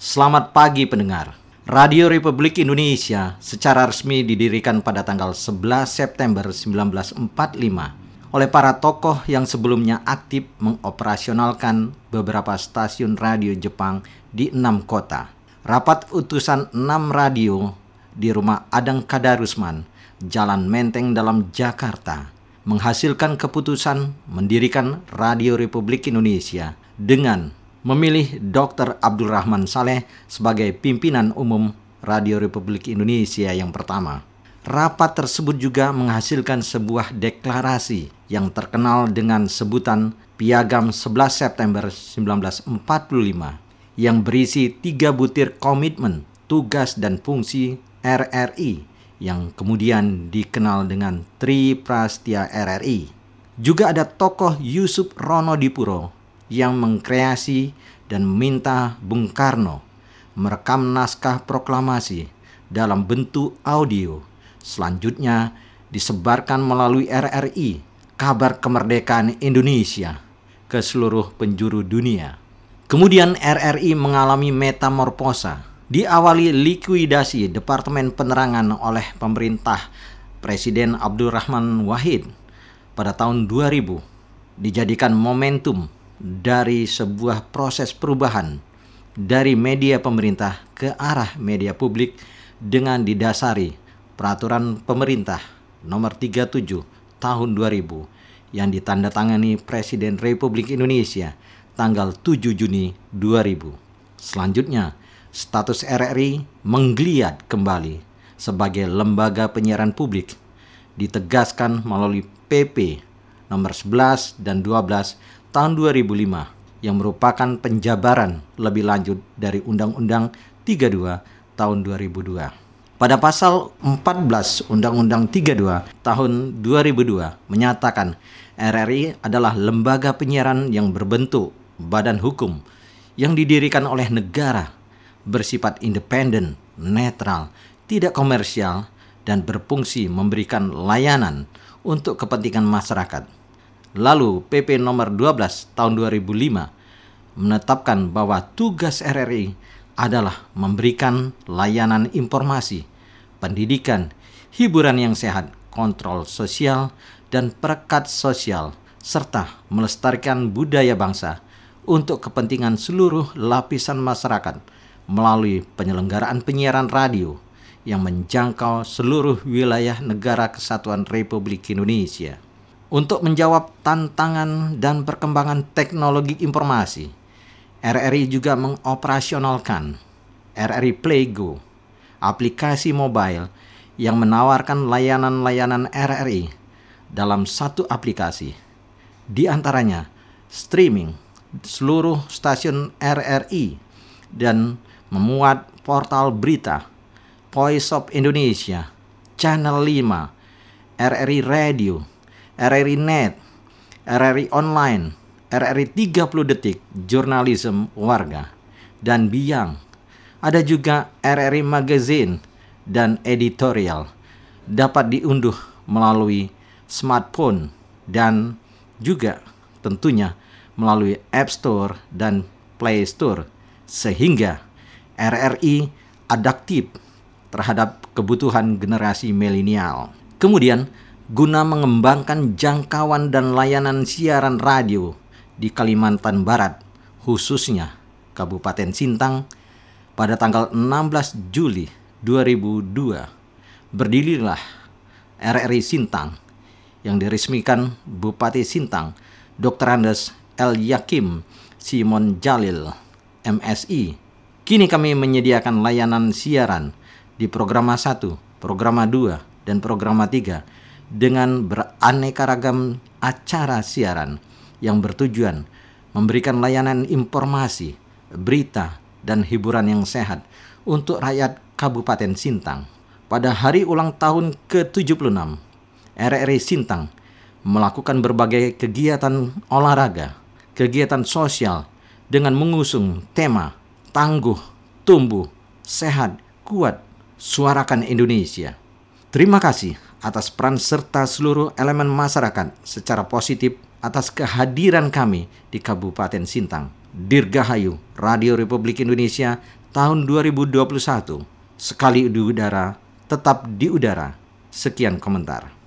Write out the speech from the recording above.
Selamat pagi pendengar. Radio Republik Indonesia secara resmi didirikan pada tanggal 11 September 1945 oleh para tokoh yang sebelumnya aktif mengoperasionalkan beberapa stasiun radio Jepang di enam kota. Rapat utusan enam radio di rumah Adang Kadarusman, Jalan Menteng dalam Jakarta, menghasilkan keputusan mendirikan Radio Republik Indonesia dengan memilih Dr. Abdurrahman Saleh sebagai pimpinan umum Radio Republik Indonesia yang pertama. Rapat tersebut juga menghasilkan sebuah deklarasi yang terkenal dengan sebutan Piagam 11 September 1945 yang berisi tiga butir komitmen, tugas dan fungsi RRI yang kemudian dikenal dengan Tri Prastia RRI. Juga ada tokoh Yusuf Rono Dipuro yang mengkreasi dan meminta Bung Karno merekam naskah proklamasi dalam bentuk audio. Selanjutnya disebarkan melalui RRI kabar kemerdekaan Indonesia ke seluruh penjuru dunia. Kemudian RRI mengalami metamorfosa. Diawali likuidasi Departemen Penerangan oleh pemerintah Presiden Abdurrahman Wahid pada tahun 2000 dijadikan momentum dari sebuah proses perubahan dari media pemerintah ke arah media publik dengan didasari peraturan pemerintah nomor 37 tahun 2000 yang ditandatangani Presiden Republik Indonesia tanggal 7 Juni 2000. Selanjutnya, status RRI menggeliat kembali sebagai lembaga penyiaran publik ditegaskan melalui PP nomor 11 dan 12 tahun 2005 yang merupakan penjabaran lebih lanjut dari Undang-Undang 32 tahun 2002. Pada pasal 14 Undang-Undang 32 tahun 2002 menyatakan RRI adalah lembaga penyiaran yang berbentuk badan hukum yang didirikan oleh negara bersifat independen, netral, tidak komersial, dan berfungsi memberikan layanan untuk kepentingan masyarakat Lalu PP nomor 12 tahun 2005 menetapkan bahwa tugas RRI adalah memberikan layanan informasi, pendidikan, hiburan yang sehat, kontrol sosial, dan perekat sosial, serta melestarikan budaya bangsa untuk kepentingan seluruh lapisan masyarakat melalui penyelenggaraan penyiaran radio yang menjangkau seluruh wilayah negara kesatuan Republik Indonesia. Untuk menjawab tantangan dan perkembangan teknologi informasi, RRI juga mengoperasionalkan RRI Play Go, aplikasi mobile yang menawarkan layanan-layanan RRI dalam satu aplikasi. Di antaranya streaming seluruh stasiun RRI dan memuat portal berita Voice of Indonesia, Channel 5, RRI Radio, RRI Net, RRI Online, RRI 30 Detik, Jurnalisme Warga, dan Biang. Ada juga RRI Magazine dan Editorial. Dapat diunduh melalui smartphone dan juga tentunya melalui App Store dan Play Store sehingga RRI adaptif terhadap kebutuhan generasi milenial. Kemudian guna mengembangkan jangkauan dan layanan siaran radio di Kalimantan Barat, khususnya Kabupaten Sintang, pada tanggal 16 Juli 2002, berdirilah RRI Sintang yang diresmikan Bupati Sintang Dr. Andes L. Yakim Simon Jalil, MSI. Kini kami menyediakan layanan siaran di Programa 1, Programa 2, dan Programa 3 dengan beraneka ragam acara siaran yang bertujuan memberikan layanan informasi, berita, dan hiburan yang sehat untuk rakyat Kabupaten Sintang. Pada hari ulang tahun ke-76, RRI Sintang melakukan berbagai kegiatan olahraga, kegiatan sosial dengan mengusung tema Tangguh, Tumbuh, Sehat, Kuat, Suarakan Indonesia. Terima kasih atas peran serta seluruh elemen masyarakat secara positif atas kehadiran kami di Kabupaten Sintang. Dirgahayu Radio Republik Indonesia tahun 2021. Sekali di udara, tetap di udara. Sekian komentar.